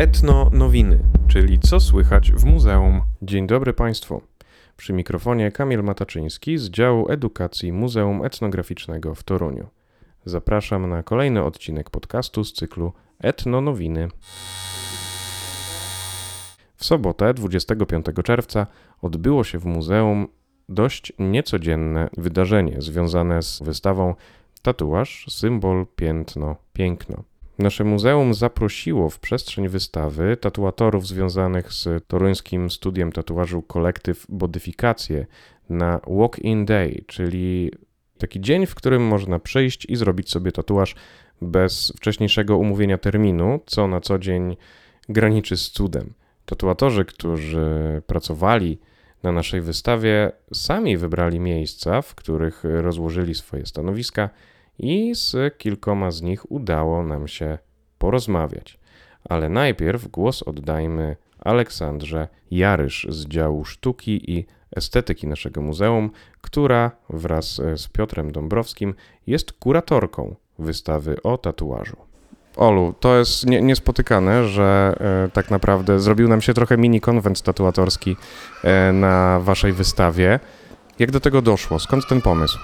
Etno Nowiny, czyli co słychać w muzeum. Dzień dobry Państwu. Przy mikrofonie Kamil Mataczyński z działu edukacji Muzeum Etnograficznego w Toruniu. Zapraszam na kolejny odcinek podcastu z cyklu Etno Nowiny. W sobotę 25 czerwca odbyło się w muzeum dość niecodzienne wydarzenie związane z wystawą Tatuaż, symbol, piętno, piękno. Nasze muzeum zaprosiło w przestrzeń wystawy tatuatorów związanych z toruńskim studiem tatuażu kolektyw Bodyfikacje na Walk-in Day, czyli taki dzień, w którym można przyjść i zrobić sobie tatuaż bez wcześniejszego umówienia terminu, co na co dzień graniczy z cudem. Tatuatorzy, którzy pracowali na naszej wystawie, sami wybrali miejsca, w których rozłożyli swoje stanowiska i z kilkoma z nich udało nam się porozmawiać. Ale najpierw głos oddajmy Aleksandrze Jarysz z działu sztuki i estetyki naszego muzeum, która wraz z Piotrem Dąbrowskim jest kuratorką wystawy o tatuażu. Olu, to jest nie, niespotykane, że e, tak naprawdę zrobił nam się trochę mini konwent tatuatorski e, na waszej wystawie. Jak do tego doszło? Skąd ten pomysł?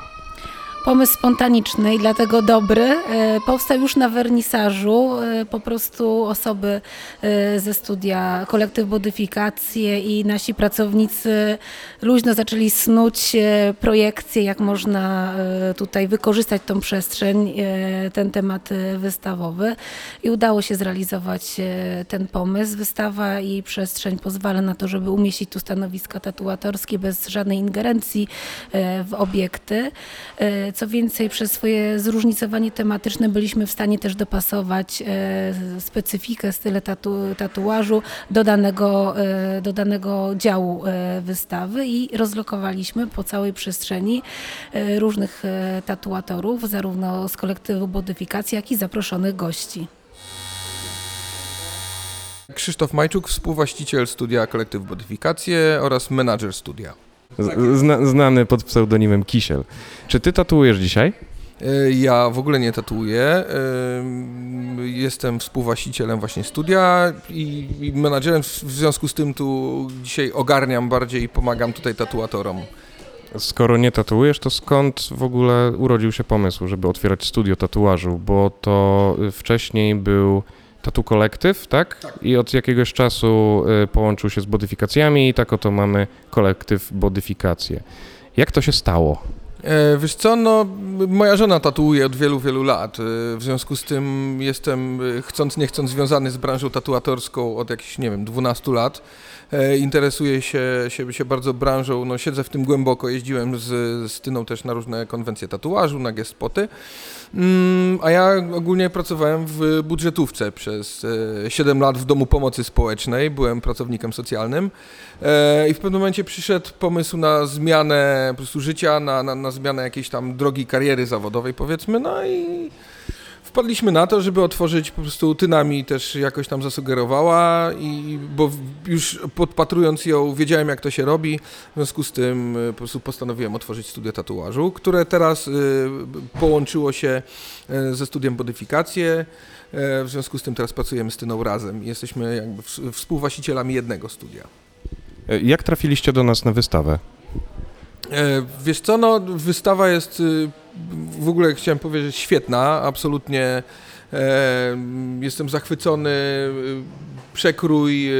Pomysł spontaniczny i dlatego dobry. E, Powstał już na wernisażu. E, Po prostu osoby e, ze studia kolektyw Bodyfikacje i nasi pracownicy luźno zaczęli snuć projekcje, jak można tutaj wykorzystać tą przestrzeń, ten temat wystawowy. I udało się zrealizować ten pomysł. Wystawa i przestrzeń pozwala na to, żeby umieścić tu stanowiska tatuatorskie bez żadnej ingerencji w obiekty. Co więcej, przez swoje zróżnicowanie tematyczne byliśmy w stanie też dopasować e, specyfikę, style tatu, tatuażu do danego, e, do danego działu e, wystawy i rozlokowaliśmy po całej przestrzeni różnych tatuatorów, zarówno z kolektywu Bodyfikacji, jak i zaproszonych gości. Krzysztof Majczuk, współwłaściciel studia Kolektyw Bodyfikacje oraz menadżer studia. Zna, znany pod pseudonimem Kisiel. Czy ty tatuujesz dzisiaj? E, Ja w ogóle nie tatuję. em, Jestem współwłaścicielem właśnie studia i i menadżerem. W związku z tym tu dzisiaj ogarniam bardziej i pomagam tutaj tatuatorom. Skoro nie tatuujesz, to skąd w ogóle urodził się pomysł, żeby otwierać studio tatuażu? Bo to wcześniej był tatu kolektyw, tak? I od jakiegoś czasu y, połączył się z bodyfikacjami i tak oto mamy kolektyw bodyfikacje. Jak to się stało? E, Wiesz co, no moja żona tatuuje od wielu, wielu lat. e, W związku z tym jestem e, chcąc, nie chcąc związany z branżą tatuatorską od jakichś, nie wiem, 12 lat. Interesuję się, się, się bardzo branżą, no siedzę w tym głęboko, jeździłem z, z Tyną też na różne konwencje tatuażu, na gespoty. Mm, A ja ogólnie pracowałem w budżetówce przez e, 7 lat w Domu Pomocy Społecznej, byłem pracownikiem socjalnym i w pewnym momencie przyszedł pomysł na zmianę po prostu życia, na, na, na zmianę jakiejś tam drogi kariery zawodowej powiedzmy, no i wpadliśmy na to, żeby otworzyć po prostu Tynami też jakoś tam zasugerowała i bo już podpatrując ją wiedziałem jak to się robi, w związku z tym y, po prostu postanowiłem otworzyć studio tatuażu, które teraz y, połączyło się y, ze studiem Bodyfikacje. E, W związku z tym teraz pracujemy z Tyną razem jesteśmy jakby ws- współwłaścicielami jednego studia. Y, Jak trafiliście do nas na wystawę? E, Wiesz co, no wystawa jest y, w ogóle chciałem powiedzieć świetna, absolutnie jestem zachwycony, y, przekrój,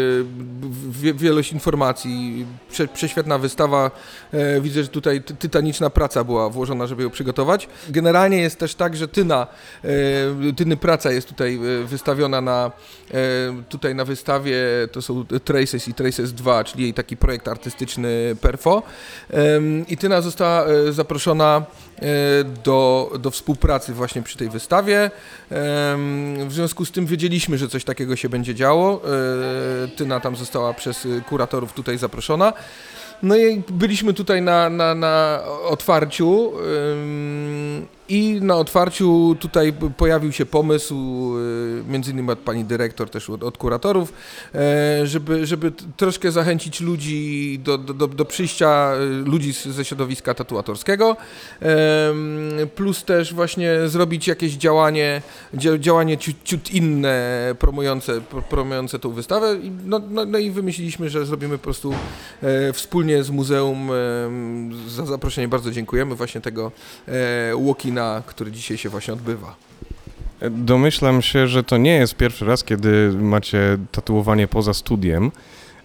wie- wielość informacji, prze, prześwietna wystawa, e, widzę, że tutaj ty- tytaniczna praca była włożona, żeby ją przygotować. Generalnie jest też tak, że Tyna, e, Tyny praca jest tutaj e, wystawiona na, e, tutaj na wystawie, to są Traces i Traces 2, czyli jej taki projekt artystyczny Perfo. I Tyna została e, zaproszona e, do, do współpracy właśnie przy tej wystawie. W związku z tym wiedzieliśmy, że coś takiego się będzie działo. E, Tyna tam została przez e, kuratorów tutaj zaproszona. No i byliśmy tutaj na, na, na otwarciu I na otwarciu tutaj pojawił się pomysł, y, między innymi od pani dyrektor, też od, od kuratorów, e, żeby, żeby troszkę zachęcić ludzi do, do, do, przyjścia, y, ludzi ze środowiska tatuatorskiego, plus też właśnie zrobić jakieś działanie, dzia- działanie ciut, ciut inne, promujące, pro- promujące tą wystawę. No, no, no i wymyśliliśmy, że zrobimy po prostu e, wspólnie z muzeum, za zaproszenie bardzo dziękujemy, właśnie tego e, walkina, który dzisiaj się właśnie odbywa. Domyślam się, że to nie jest pierwszy raz, kiedy macie tatuowanie poza studiem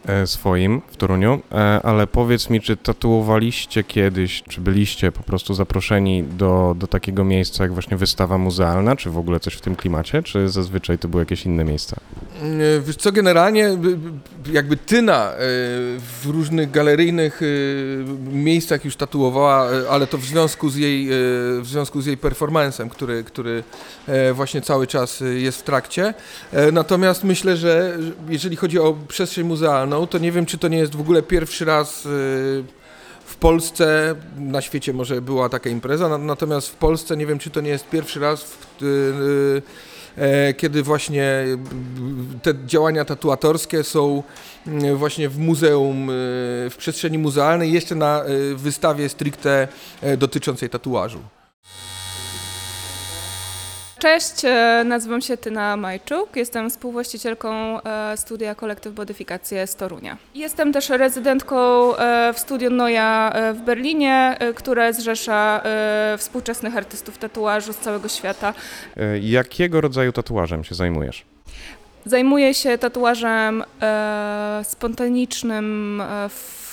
e, swoim w Toruniu, e, ale powiedz mi, czy tatuowaliście kiedyś, czy byliście po prostu zaproszeni do, do takiego miejsca jak właśnie wystawa muzealna, czy w ogóle coś w tym klimacie, czy zazwyczaj to były jakieś inne miejsca? E, Wiesz co, generalnie jakby Tyna e, w różnych galeryjnych e, miejscach już tatuowała, ale to w związku z jej, w związku z jej performancem, który, który właśnie cały czas jest w trakcie. Natomiast myślę, że że jeżeli chodzi o przestrzeń muzealną, to nie wiem, czy to nie jest w ogóle pierwszy raz w Polsce, na świecie może była taka impreza, na- natomiast w Polsce nie wiem, czy to nie jest pierwszy raz, w, kiedy właśnie e, te działania tatuatorskie są mm, właśnie w muzeum, e, w przestrzeni muzealnej, jeszcze na e, wystawie stricte e, dotyczącej tatuażu. Cześć, e, nazywam się Tyna Majczuk, jestem współwłaścicielką e, studia Kolektyw Bodyfikacje z Torunia. Jestem też rezydentką e, w studio Noja w Berlinie, które zrzesza współczesnych artystów tatuażu z całego świata. Jakiego rodzaju tatuażem się zajmujesz? Zajmuję się tatuażem spontanicznym e,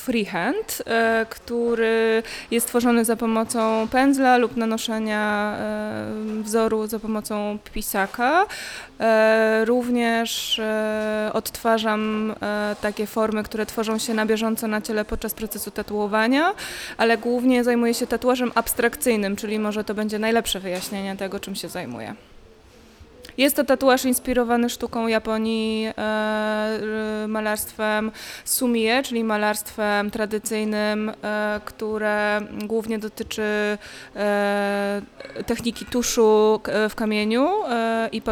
freehand, e, który jest tworzony za pomocą pędzla lub nanoszenia e, wzoru za pomocą pisaka. E, również odtwarzam takie formy, które tworzą się na bieżąco na ciele podczas procesu tatuowania, ale głównie zajmuję się tatuażem abstrakcyjnym, czyli może to będzie najlepsze wyjaśnienie tego, czym się zajmuję. Jest to tatuaż inspirowany sztuką Japonii, e, malarstwem sumie, czyli malarstwem tradycyjnym, e, które głównie dotyczy e, techniki tuszu w kamieniu. I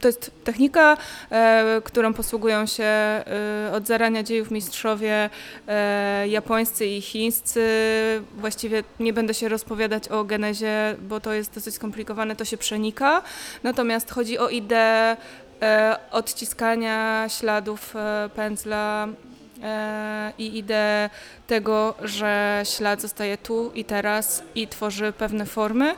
to jest technika, którą posługują się od zarania dziejów mistrzowie japońscy i chińscy. Właściwie nie będę się rozpowiadać o genezie, bo to jest dosyć skomplikowane, to się przenika. Natomiast chodzi o ideę e, odciskania śladów e, pędzla e, i ideę tego, że ślad zostaje tu i teraz i tworzy pewne formy.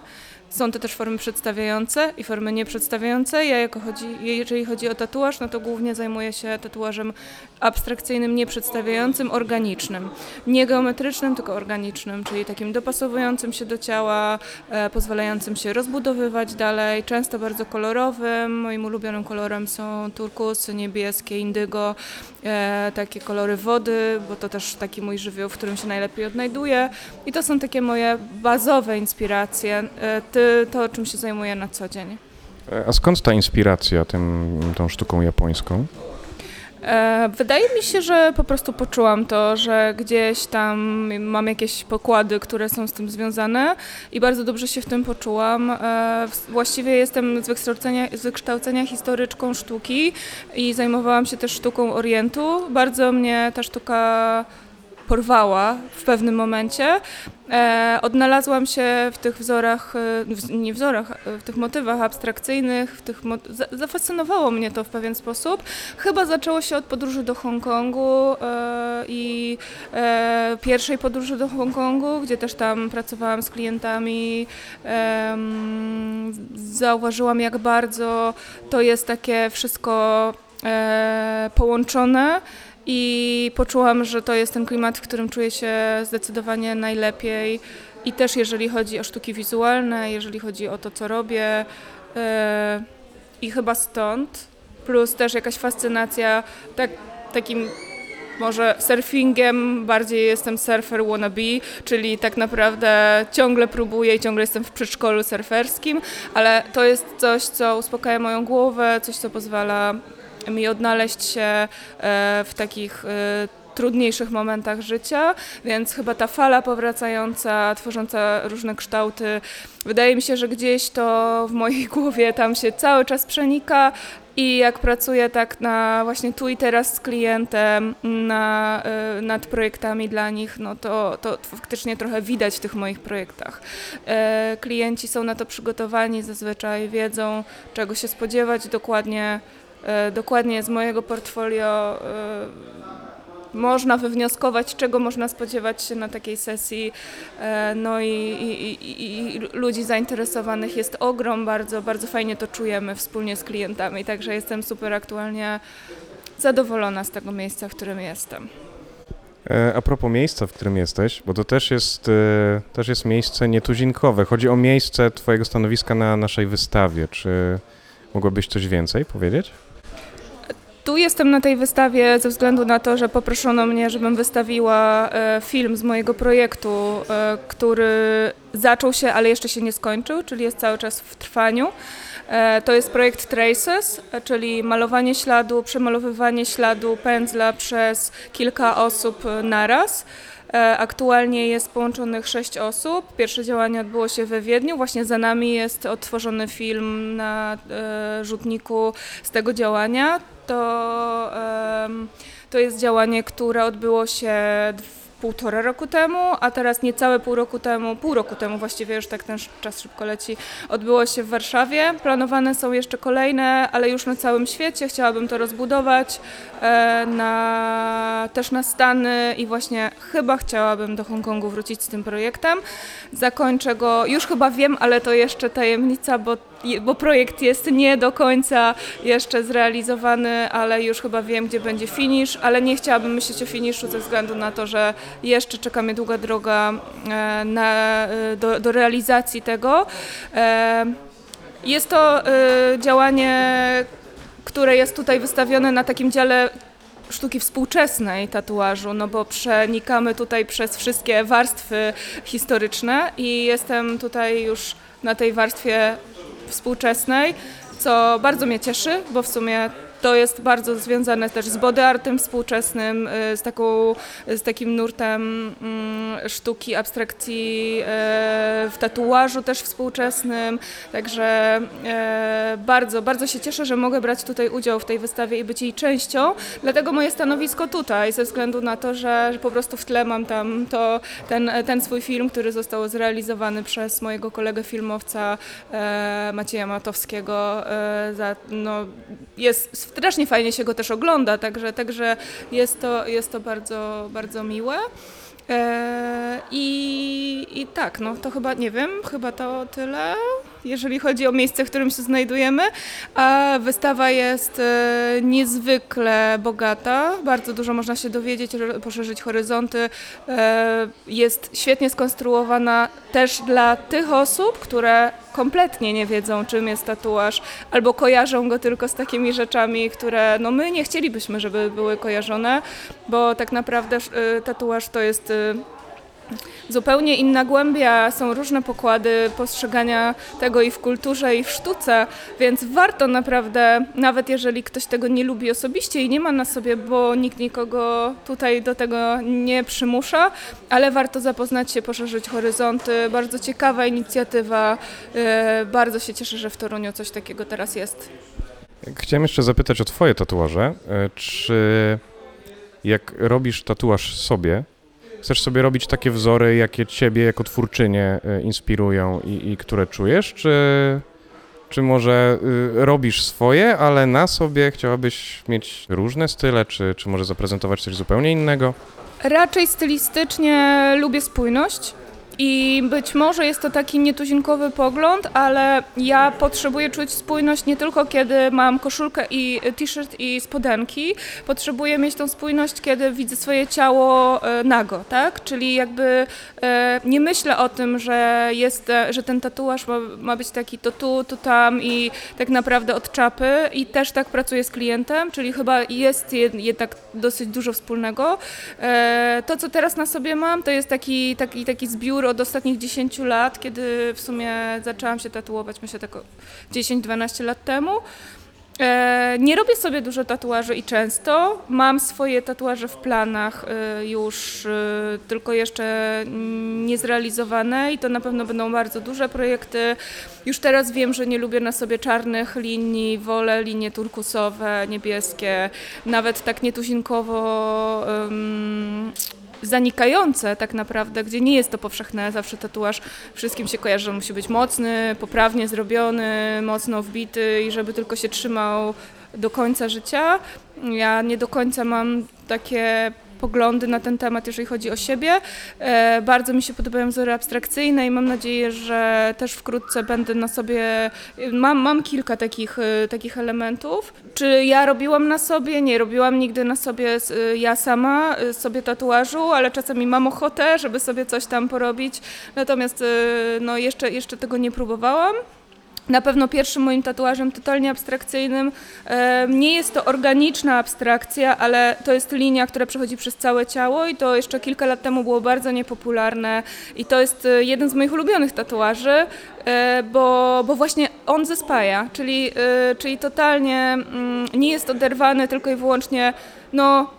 Są to też formy przedstawiające i formy nieprzedstawiające. Ja jako chodzi, jeżeli chodzi o tatuaż, no to głównie zajmuję się tatuażem abstrakcyjnym, nieprzedstawiającym, organicznym. Nie geometrycznym, tylko organicznym, czyli takim dopasowującym się do ciała, e, pozwalającym się rozbudowywać dalej, często bardzo kolorowym. Moim ulubionym kolorem są turkusy, niebieskie, indygo, e, takie kolory wody, bo to też taki mój żywioł, w którym się najlepiej odnajduję. I to są takie moje bazowe inspiracje, e, ty, to czym się zajmuję na co dzień. E, A skąd ta inspiracja tym, tą sztuką japońską? E, Wydaje mi się, że po prostu poczułam to, że gdzieś tam mam jakieś pokłady, które są z tym związane i bardzo dobrze się w tym poczułam. E, Właściwie jestem z wykształcenia, z wykształcenia historyczką sztuki i zajmowałam się też sztuką Orientu. Bardzo mnie ta sztuka porwała w pewnym momencie. E, odnalazłam się w tych wzorach, e, w, nie wzorach, e, w tych motywach abstrakcyjnych, w tych zafascynowało mnie to w pewien sposób. Chyba zaczęło się od podróży do Hongkongu e, i e, pierwszej podróży do Hongkongu, gdzie też tam pracowałam z klientami. Em, zauważyłam, jak bardzo to jest takie wszystko e, połączone. I poczułam, że to jest ten klimat, w którym czuję się zdecydowanie najlepiej. I też jeżeli chodzi o sztuki wizualne, jeżeli chodzi o to, co robię. e, I chyba stąd. Plus też jakaś fascynacja tak, takim może surfingiem, bardziej jestem surfer wannabe, czyli tak naprawdę ciągle próbuję i ciągle jestem w przedszkolu surferskim, ale to jest coś, co uspokaja moją głowę, coś, co pozwala mi odnaleźć się e, w takich e, trudniejszych momentach życia, więc chyba ta fala powracająca, tworząca różne kształty, wydaje mi się, że gdzieś to w mojej głowie tam się cały czas przenika. I jak pracuję tak na właśnie tu i teraz z klientem na, y, nad projektami dla nich, no to, to faktycznie trochę widać w tych moich projektach. E, klienci są na to przygotowani, zazwyczaj wiedzą, czego się spodziewać dokładnie. E, dokładnie z mojego portfolio e, można wywnioskować, czego można spodziewać się na takiej sesji. E, No i, i, i, ludzi zainteresowanych jest ogrom, bardzo, bardzo fajnie to czujemy wspólnie z klientami, także jestem super aktualnie zadowolona z tego miejsca, w którym jestem. A propos miejsca, w którym jesteś, bo to też jest, też jest miejsce nietuzinkowe. Chodzi o miejsce Twojego stanowiska na naszej wystawie. Czy mogłabyś coś więcej powiedzieć? Tu jestem na tej wystawie ze względu na to, że poproszono mnie, żebym wystawiła e, film z mojego projektu, e, który zaczął się, ale jeszcze się nie skończył, czyli jest cały czas w trwaniu. E, To jest projekt Traces, czyli malowanie śladu, przemalowywanie śladu pędzla przez kilka osób naraz. Aktualnie jest połączonych sześć osób. Pierwsze działanie odbyło się we Wiedniu. Właśnie za nami jest odtworzony film na rzutniku z tego działania. To, to jest działanie, które odbyło się półtora roku temu, a teraz niecałe pół roku temu, pół roku temu właściwie, już tak ten czas szybko leci, odbyło się w Warszawie. Planowane są jeszcze kolejne, ale już na całym świecie. Chciałabym to rozbudować e, na, też na Stany i właśnie chyba chciałabym do Hongkongu wrócić z tym projektem. Zakończę go, już chyba wiem, ale to jeszcze tajemnica, bo, bo projekt jest nie do końca jeszcze zrealizowany, ale już chyba wiem, gdzie będzie finish, ale nie chciałabym myśleć o finiszu ze względu na to, że jeszcze czeka mnie długa droga e, na, e, do, do realizacji tego. E, Jest to działanie, które jest tutaj wystawione na takim dziale sztuki współczesnej tatuażu, no bo przenikamy tutaj przez wszystkie warstwy historyczne i jestem tutaj już na tej warstwie współczesnej, co bardzo mnie cieszy, bo w sumie to jest bardzo związane też z body artem współczesnym, y, z, taką, z takim nurtem mm, sztuki, abstrakcji y, w tatuażu też współczesnym. Także e, bardzo, bardzo się cieszę, że mogę brać tutaj udział w tej wystawie i być jej częścią. Dlatego moje stanowisko tutaj, ze względu na to, że, po prostu w tle mam tam to, ten, ten swój film, który został zrealizowany przez mojego kolegę filmowca Macieja Matowskiego. Za, no, jest strasznie fajnie się go też ogląda, także, także jest to, jest to bardzo, bardzo miłe. E, I, I tak, no to chyba, nie wiem, chyba to tyle, jeżeli chodzi o miejsce, w którym się znajdujemy. A wystawa jest e, niezwykle bogata, bardzo dużo można się dowiedzieć, poszerzyć horyzonty. E, Jest świetnie skonstruowana też dla tych osób, które kompletnie nie wiedzą, czym jest tatuaż, albo kojarzą go tylko z takimi rzeczami, które no my nie chcielibyśmy, żeby były kojarzone, bo tak naprawdę y, tatuaż to jest zupełnie inna głębia, są różne pokłady postrzegania tego i w kulturze, i w sztuce, więc warto naprawdę, nawet jeżeli ktoś tego nie lubi osobiście i nie ma na sobie, bo nikt nikogo tutaj do tego nie przymusza, ale warto zapoznać się, poszerzyć horyzonty. Bardzo ciekawa inicjatywa. y, Bardzo się cieszę, że w Toruniu coś takiego teraz jest. Chciałem jeszcze zapytać o Twoje tatuaże. E, Czy jak robisz tatuaż sobie, chcesz sobie robić takie wzory, jakie Ciebie jako twórczynię e, inspirują i, i które czujesz, czy, czy może y, robisz swoje, ale na sobie chciałabyś mieć różne style, czy, czy może zaprezentować coś zupełnie innego? Raczej stylistycznie lubię spójność. I być może jest to taki nietuzinkowy pogląd, ale ja potrzebuję czuć spójność nie tylko kiedy mam koszulkę i t-shirt i spodenki. Potrzebuję mieć tą spójność, kiedy widzę swoje ciało e, nago, tak? Czyli jakby e, nie myślę o tym, że, jest, e, że ten tatuaż ma, być taki to tu, to tam i tak naprawdę od czapy. I też tak pracuję z klientem, czyli chyba jest jed, jednak dosyć dużo wspólnego. To, co teraz na sobie mam, to jest taki, taki, taki zbiór od ostatnich 10 lat, kiedy w sumie zaczęłam się tatuować, myślę tak o 10-12 lat temu. E, nie robię sobie dużo tatuaży i często. Mam swoje tatuaże w planach e, już, e, tylko jeszcze niezrealizowane i to na pewno będą bardzo duże projekty. Już teraz wiem, że nie lubię na sobie czarnych linii, wolę linie turkusowe, niebieskie, nawet tak nietuzinkowo em, zanikające tak naprawdę, gdzie nie jest to powszechne, zawsze tatuaż wszystkim się kojarzy, że musi być mocny, poprawnie zrobiony, mocno wbity i żeby tylko się trzymał do końca życia. Ja nie do końca mam takie poglądy na ten temat, jeżeli chodzi o siebie. E, bardzo mi się podobają wzory abstrakcyjne i mam nadzieję, że też wkrótce będę na sobie. Mam, mam kilka takich, e, takich elementów. Czy ja robiłam na sobie? Nie, robiłam nigdy na sobie e, ja sama sobie tatuażu, ale czasami mam ochotę, żeby sobie coś tam porobić. Natomiast no, jeszcze, jeszcze tego nie próbowałam. Na pewno pierwszym moim tatuażem totalnie abstrakcyjnym nie jest to organiczna abstrakcja, ale to jest linia, która przechodzi przez całe ciało i to jeszcze kilka lat temu było bardzo niepopularne i to jest e, jeden z moich ulubionych tatuaży, e, bo, bo właśnie on zespaja, czyli, e, czyli totalnie mm, nie jest oderwany tylko i wyłącznie no,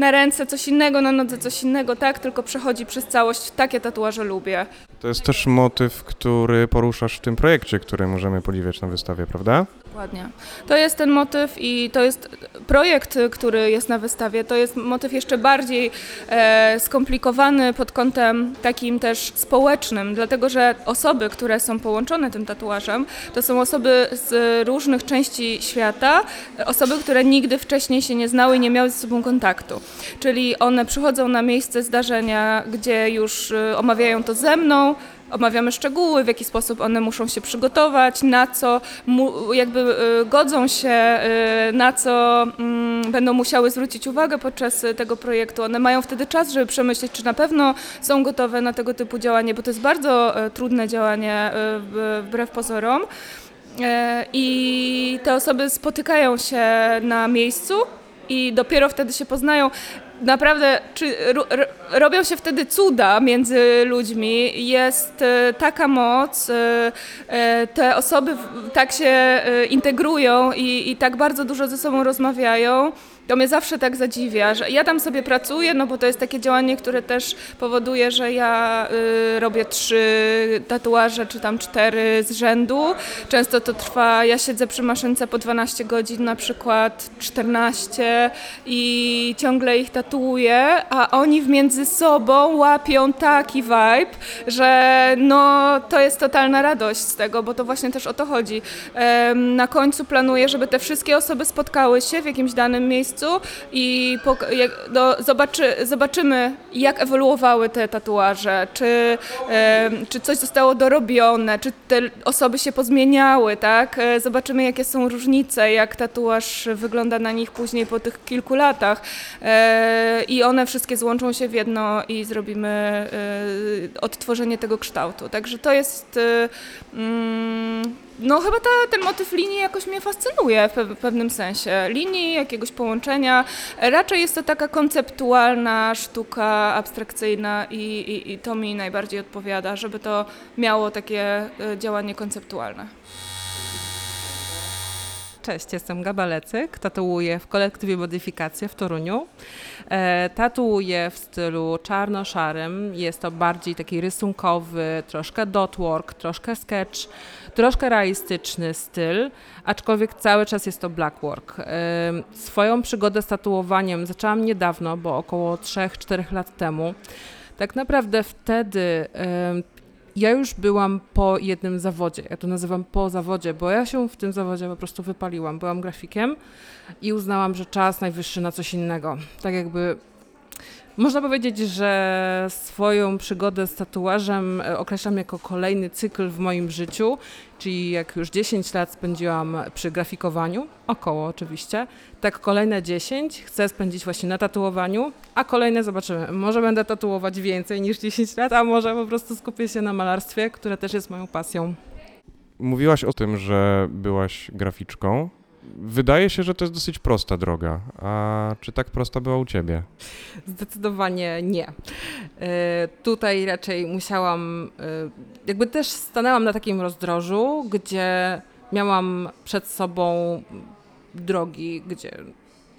na ręce coś innego, na nodze coś innego, tak, tylko przechodzi przez całość. Takie tatuaże lubię. To jest też motyw, który poruszasz w tym projekcie, który możemy podziwiać na wystawie, prawda? Dokładnie. To jest ten motyw i to jest projekt, który jest na wystawie. To jest motyw jeszcze bardziej e, skomplikowany pod kątem takim też społecznym, dlatego że osoby, które są połączone tym tatuażem, to są osoby z różnych części świata, osoby, które nigdy wcześniej się nie znały i nie miały ze sobą kontaktu. Czyli one przychodzą na miejsce zdarzenia, gdzie już e, omawiają to ze mną, omawiamy szczegóły, w jaki sposób one muszą się przygotować, na co jakby y, godzą się, y, na co mm, będą musiały zwrócić uwagę podczas tego projektu. One mają wtedy czas, żeby przemyśleć, czy na pewno są gotowe na tego typu działanie, bo to jest bardzo y, trudne działanie w- wbrew pozorom. E, I te osoby spotykają się na miejscu i dopiero wtedy się poznają. Naprawdę, czy ro, ro, robią się wtedy cuda między ludźmi. Jest e, taka moc, e, e, te osoby tak się integrują i, i tak bardzo dużo ze sobą rozmawiają. To mnie zawsze tak zadziwia, że ja tam sobie pracuję, no bo to jest takie działanie, które też powoduje, że ja y, robię trzy tatuaże, czy tam cztery z rzędu. Często to trwa, ja siedzę przy maszynce po 12 godzin, na przykład 14 i ciągle ich tatuję, a oni między sobą łapią taki vibe, że no to jest totalna radość z tego, bo to właśnie też o to chodzi. Na końcu planuję, żeby te wszystkie osoby spotkały się w jakimś danym miejscu i pok- jak, do, zobaczy, zobaczymy, jak ewoluowały te tatuaże, czy, em, czy coś zostało dorobione, czy te osoby się pozmieniały, tak? E, Zobaczymy, jakie są różnice, jak tatuaż wygląda na nich później po tych kilku latach. E, I one wszystkie złączą się w jedno i zrobimy e, odtworzenie tego kształtu. Także to jest. e, mm, no chyba ta, ten motyw linii jakoś mnie fascynuje w pe- pewnym sensie. Linii, jakiegoś połączenia. Raczej jest to taka konceptualna sztuka abstrakcyjna i, i, i to mi najbardziej odpowiada, żeby to miało takie e, działanie konceptualne. Cześć, jestem Gaba Lecyk, tatuuję w kolektywie Modyfikacja w Toruniu. E, tatuuję w stylu czarno-szarym, jest to bardziej taki rysunkowy, troszkę dotwork, troszkę sketch, troszkę realistyczny styl, aczkolwiek cały czas jest to blackwork. E, swoją przygodę z tatuowaniem zaczęłam niedawno, bo około 3-4 lat temu. Tak naprawdę wtedy ja już byłam po jednym zawodzie. Ja to nazywam po zawodzie, bo ja się w tym zawodzie po prostu wypaliłam. Byłam grafikiem i uznałam, że czas najwyższy na coś innego. Tak jakby. Można powiedzieć, że swoją przygodę z tatuażem e, określam jako kolejny cykl w moim życiu, czyli jak już 10 lat spędziłam przy grafikowaniu, około oczywiście, tak kolejne 10 chcę spędzić właśnie na tatuowaniu, a kolejne zobaczymy. Może będę tatuować więcej niż 10 lat, a może po prostu skupię się na malarstwie, które też jest moją pasją. Mówiłaś o tym, że byłaś graficzką. Wydaje się, że to jest dosyć prosta droga. A czy tak prosta była u ciebie? Zdecydowanie nie. E, Tutaj raczej musiałam, e, jakby też stanęłam na takim rozdrożu, gdzie miałam przed sobą drogi, gdzie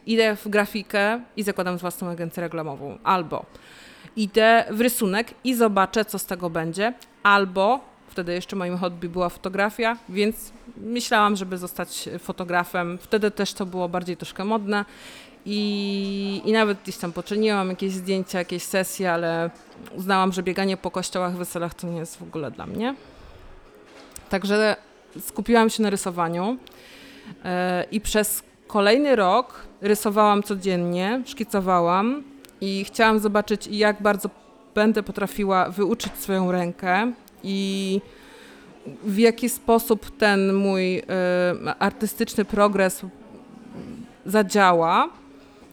idę w grafikę i zakładam własną agencję reklamową, albo idę w rysunek i zobaczę, co z tego będzie, albo wtedy jeszcze moim hobby była fotografia, więc myślałam, żeby zostać fotografem. Wtedy też to było bardziej troszkę modne i, i nawet gdzieś tam poczyniłam jakieś zdjęcia, jakieś sesje, ale uznałam, że bieganie po kościołach, weselach to nie jest w ogóle dla mnie. Także skupiłam się na rysowaniu e, i przez kolejny rok rysowałam codziennie, szkicowałam i chciałam zobaczyć, jak bardzo będę potrafiła wyuczyć swoją rękę i w jaki sposób ten mój e, artystyczny progres zadziała.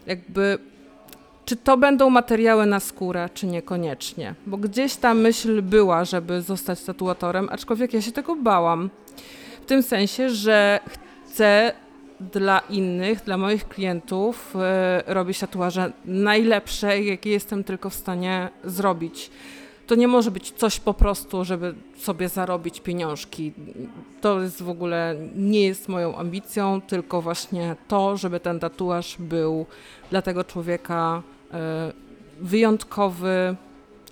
Jakby czy to będą materiały na skórę, czy niekoniecznie. Bo gdzieś ta myśl była, żeby zostać tatuatorem, aczkolwiek ja się tego bałam. W tym sensie, że chcę dla innych, dla moich klientów e, robić tatuaże najlepsze, jakie jestem tylko w stanie zrobić. To nie może być coś po prostu, żeby sobie zarobić pieniążki. To jest w ogóle nie jest moją ambicją, tylko właśnie to, żeby ten tatuaż był dla tego człowieka e, wyjątkowy,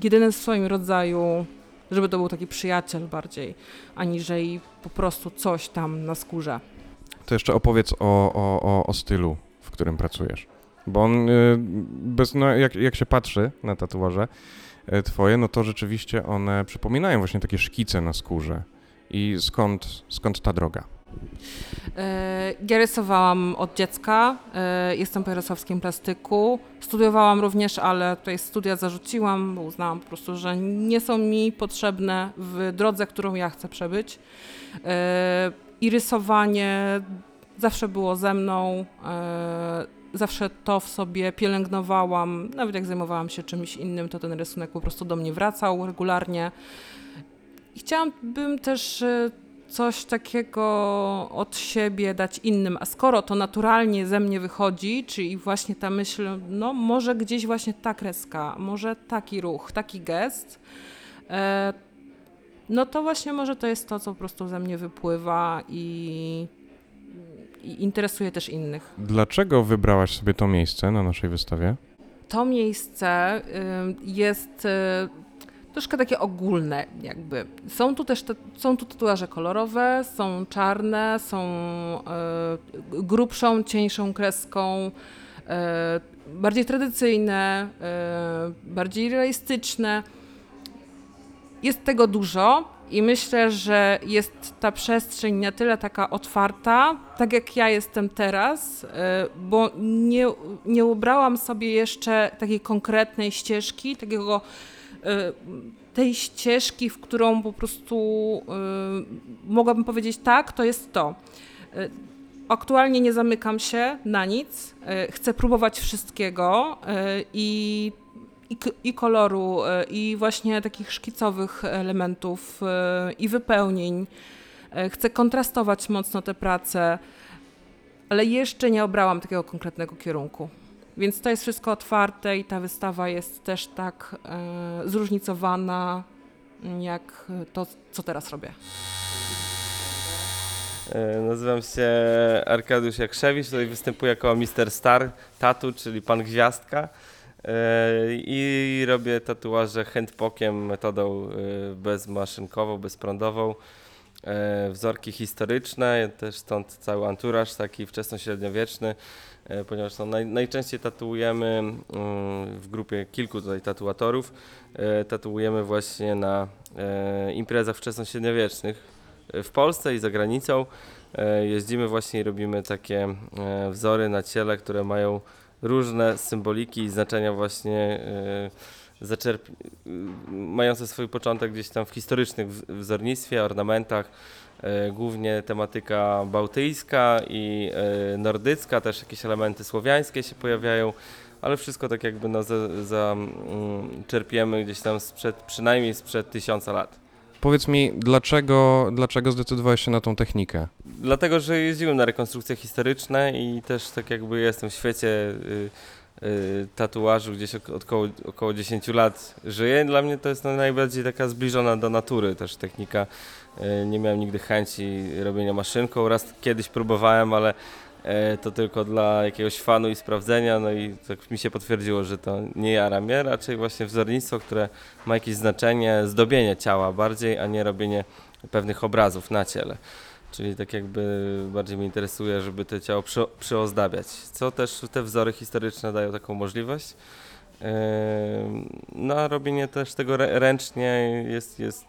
jedyny w swoim rodzaju, żeby to był taki przyjaciel bardziej, aniżeli po prostu coś tam na skórze. To jeszcze opowiedz o, o, o, o stylu, w którym pracujesz. Bo on, y, bez, no, jak, jak się patrzy na tatuaże twoje, no to rzeczywiście one przypominają właśnie takie szkice na skórze. I skąd, skąd ta droga? E, Ja rysowałam od dziecka, e, jestem po jarosławskim plastyku. Studiowałam również, ale tutaj studia zarzuciłam, bo uznałam po prostu, że nie są mi potrzebne w drodze, którą ja chcę przebyć. E, I rysowanie zawsze było ze mną, e, zawsze to w sobie pielęgnowałam. Nawet jak zajmowałam się czymś innym, to ten rysunek po prostu do mnie wracał regularnie. I chciałabym też e, coś takiego od siebie dać innym. A skoro to naturalnie ze mnie wychodzi, czyli właśnie ta myśl, no może gdzieś właśnie ta kreska, może taki ruch, taki gest, e, no to właśnie może to jest to, co po prostu ze mnie wypływa i, i interesuje też innych. Dlaczego wybrałaś sobie to miejsce na naszej wystawie? To miejsce ym, jest y, troszkę takie ogólne jakby. Są tu też te, są tu tatuaże kolorowe, są czarne, są y, grubszą, cieńszą kreską, y, bardziej tradycyjne, y, bardziej realistyczne. Jest tego dużo i myślę, że jest ta przestrzeń na tyle taka otwarta, tak jak ja jestem teraz, y, bo nie, nie ubrałam sobie jeszcze takiej konkretnej ścieżki, takiego y, tej ścieżki, w którą po prostu y, mogłabym powiedzieć tak, to jest to. Aktualnie nie zamykam się na nic, chcę próbować wszystkiego i i, koloru, y, i właśnie takich szkicowych elementów, y, i wypełnień. Y, Chcę kontrastować mocno te prace, ale jeszcze nie obrałam takiego konkretnego kierunku. Więc to jest wszystko otwarte i ta wystawa jest też tak zróżnicowana, jak to, co teraz robię. E, Nazywam się Arkadiusz Jakrzewicz, tutaj występuję jako Mr. Star Tatu, czyli pan Gwiazdka E, i robię tatuaże handpokiem metodą e, bezmaszynkową, bezprądową. E, Wzorki historyczne, też stąd cały anturaż taki wczesnośredniowieczny, e, ponieważ no, naj, najczęściej tatuujemy mm, w grupie kilku tutaj tatuatorów, e, tatuujemy właśnie na e, imprezach wczesnośredniowiecznych w Polsce i za granicą. E, Jeździmy właśnie i robimy takie e, wzory na ciele, które mają różne symboliki i znaczenia właśnie e, zaczerp- y, mające swój początek gdzieś tam w historycznych wz- wzornictwie, ornamentach. E, Głównie tematyka bałtyjska i e, nordycka, też jakieś elementy słowiańskie się pojawiają, ale wszystko tak jakby no, za, za, mm, czerpiemy gdzieś tam sprzed, przynajmniej sprzed tysiąca lat. Powiedz mi, dlaczego, dlaczego zdecydowałeś się na tą technikę? Dlatego, że jeździłem na rekonstrukcje historyczne i też tak jakby jestem w świecie y, y, tatuażu gdzieś ok- około, około 10 lat żyję. Dla mnie to jest najbardziej taka zbliżona do natury też technika. Y, Nie miałem nigdy chęci robienia maszynką. Raz kiedyś próbowałem, ale to tylko dla jakiegoś fanu i sprawdzenia. No i tak mi się potwierdziło, że to nie jara mnie, raczej właśnie wzornictwo, które ma jakieś znaczenie, zdobienie ciała bardziej, a nie robienie pewnych obrazów na ciele. Czyli tak jakby bardziej mnie interesuje, żeby to ciało przy, przyozdabiać, co też te wzory historyczne dają taką możliwość. Ym, No a robienie też tego rę- ręcznie jest, jest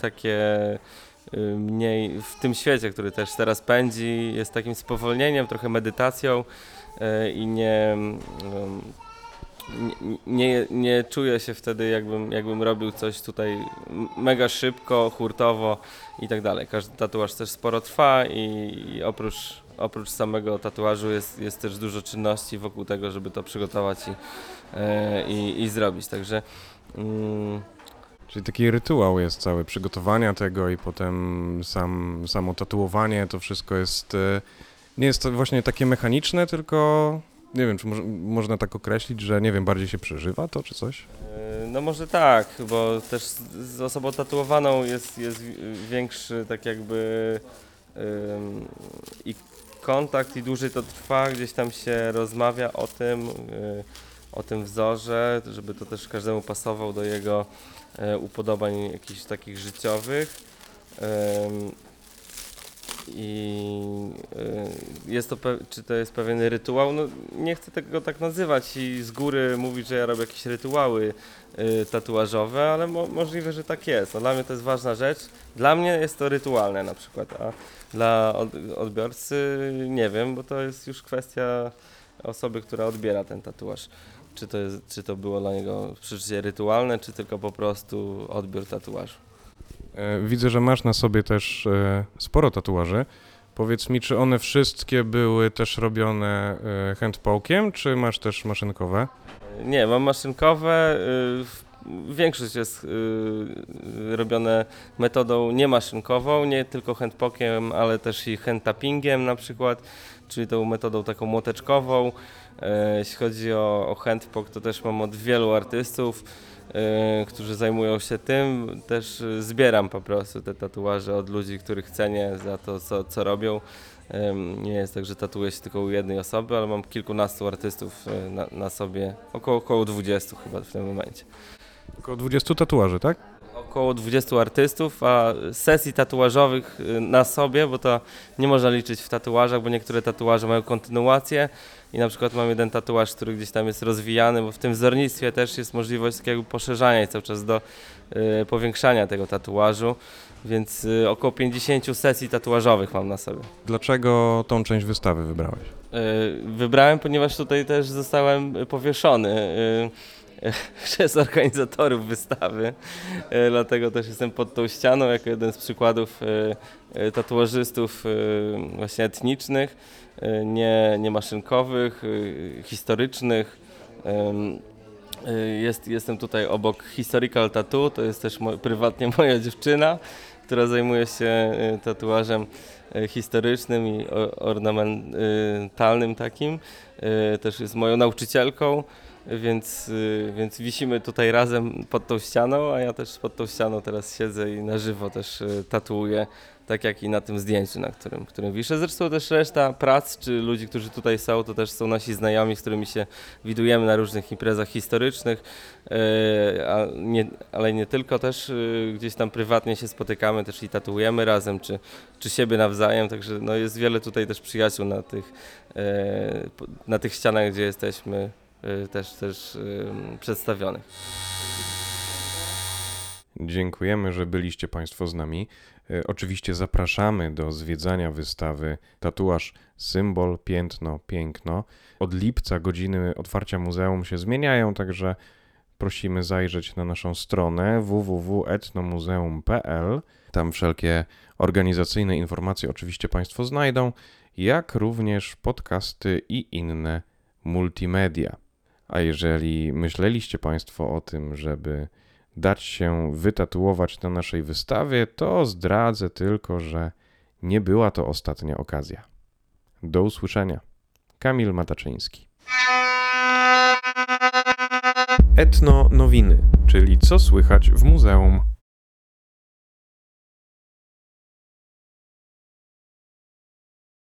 takie mniej w tym świecie, który też teraz pędzi, jest takim spowolnieniem, trochę medytacją y, i nie, ym, nie, nie, nie czuję się wtedy jakbym, jakbym robił coś tutaj mega szybko, hurtowo i tak dalej. Każdy tatuaż też sporo trwa i, i oprócz, oprócz samego tatuażu jest, jest też dużo czynności wokół tego, żeby to przygotować i, e, i, i zrobić. Także mm, Czyli taki rytuał jest cały przygotowania tego i potem sam, samo tatuowanie, to wszystko jest, e, nie jest to właśnie takie mechaniczne, tylko nie wiem, czy moż, można tak określić, że nie wiem, bardziej się przeżywa to, czy coś? e, no może tak, bo też z, osobą tatuowaną jest, jest wi- większy tak jakby ym, i kontakt i dłużej to trwa, gdzieś tam się rozmawia o tym, y, o tym wzorze, żeby to też każdemu pasował do jego e, upodobań jakichś takich życiowych. I y, jest to, czy to jest pewien rytuał? No, nie chcę tego tak nazywać i z góry mówić, że ja robię jakieś rytuały y, tatuażowe, ale mo- możliwe, że tak jest. No, dla mnie to jest ważna rzecz. Dla mnie jest to rytualne na przykład, a dla od, odbiorcy nie wiem, bo to jest już kwestia osoby, która odbiera ten tatuaż. Czy to, jest, czy to było dla niego przeżycie rytualne, czy tylko po prostu odbiór tatuażu. E, Widzę, że masz na sobie też e, sporo tatuaży. Powiedz mi, czy one wszystkie były też robione e, handpokiem, czy masz też maszynkowe? Nie, mam maszynkowe. y, w- Większość jest y, y, robione metodą niemaszynkową, nie tylko handpokiem, ale też i handtappingiem na przykład, czyli tą metodą taką młoteczkową. E, Jeśli chodzi o, o handpok, to też mam od wielu artystów, e, którzy zajmują się tym. Też y, zbieram po prostu te tatuaże od ludzi, których cenię za to, co, co robią. Nie jest tak, że tatuję się tylko u jednej osoby, ale mam kilkunastu artystów e, na, na sobie, około, około 20 chyba w tym momencie. Około 20 tatuaży, tak? Około 20 artystów, a sesji tatuażowych y, na sobie, bo to nie można liczyć w tatuażach, bo niektóre tatuaże mają kontynuację i na przykład mam jeden tatuaż, który gdzieś tam jest rozwijany, bo w tym wzornictwie też jest możliwość takiego poszerzania i cały czas do y, powiększania tego tatuażu, więc y, około 50 sesji tatuażowych mam na sobie. Dlaczego tą część wystawy wybrałeś? Y, Wybrałem, ponieważ tutaj też zostałem powieszony y, przez organizatorów wystawy, y, dlatego też jestem pod tą ścianą jako jeden z przykładów y, y, tatuażystów właśnie etnicznych, nie, nie maszynkowych, historycznych. Jest, jestem tutaj obok Historical Tattoo, to jest też prywatnie moja dziewczyna, która zajmuje się tatuażem historycznym i ornamentalnym takim. Też jest moją nauczycielką, więc, y, więc wisimy tutaj razem pod tą ścianą, a ja też pod tą ścianą teraz siedzę i na żywo też y, tatuuję, tak jak i na tym zdjęciu, na którym, którym wiszę. Zresztą też reszta prac, czy ludzi, którzy tutaj są, to też są nasi znajomi, z którymi się widujemy na różnych imprezach historycznych, y, nie, ale nie tylko, też gdzieś tam prywatnie się spotykamy, też i tatuujemy razem, czy, czy siebie nawzajem, także no jest wiele tutaj też przyjaciół na tych, na tych ścianach, gdzie jesteśmy też, też em, przedstawionych. Dziękujemy, że byliście Państwo z nami. E, Oczywiście zapraszamy do zwiedzania wystawy Tatuaż Symbol, Piętno, Piękno. Od lipca godziny otwarcia muzeum się zmieniają, także prosimy zajrzeć na naszą stronę www.etnomuzeum.pl. Tam wszelkie organizacyjne informacje oczywiście Państwo znajdą, jak również podcasty i inne multimedia. A jeżeli myśleliście Państwo o tym, żeby dać się wytatuować na naszej wystawie, to zdradzę tylko, że nie była to ostatnia okazja. Do usłyszenia. Kamil Mataczyński. Etno Nowiny, czyli co słychać w muzeum.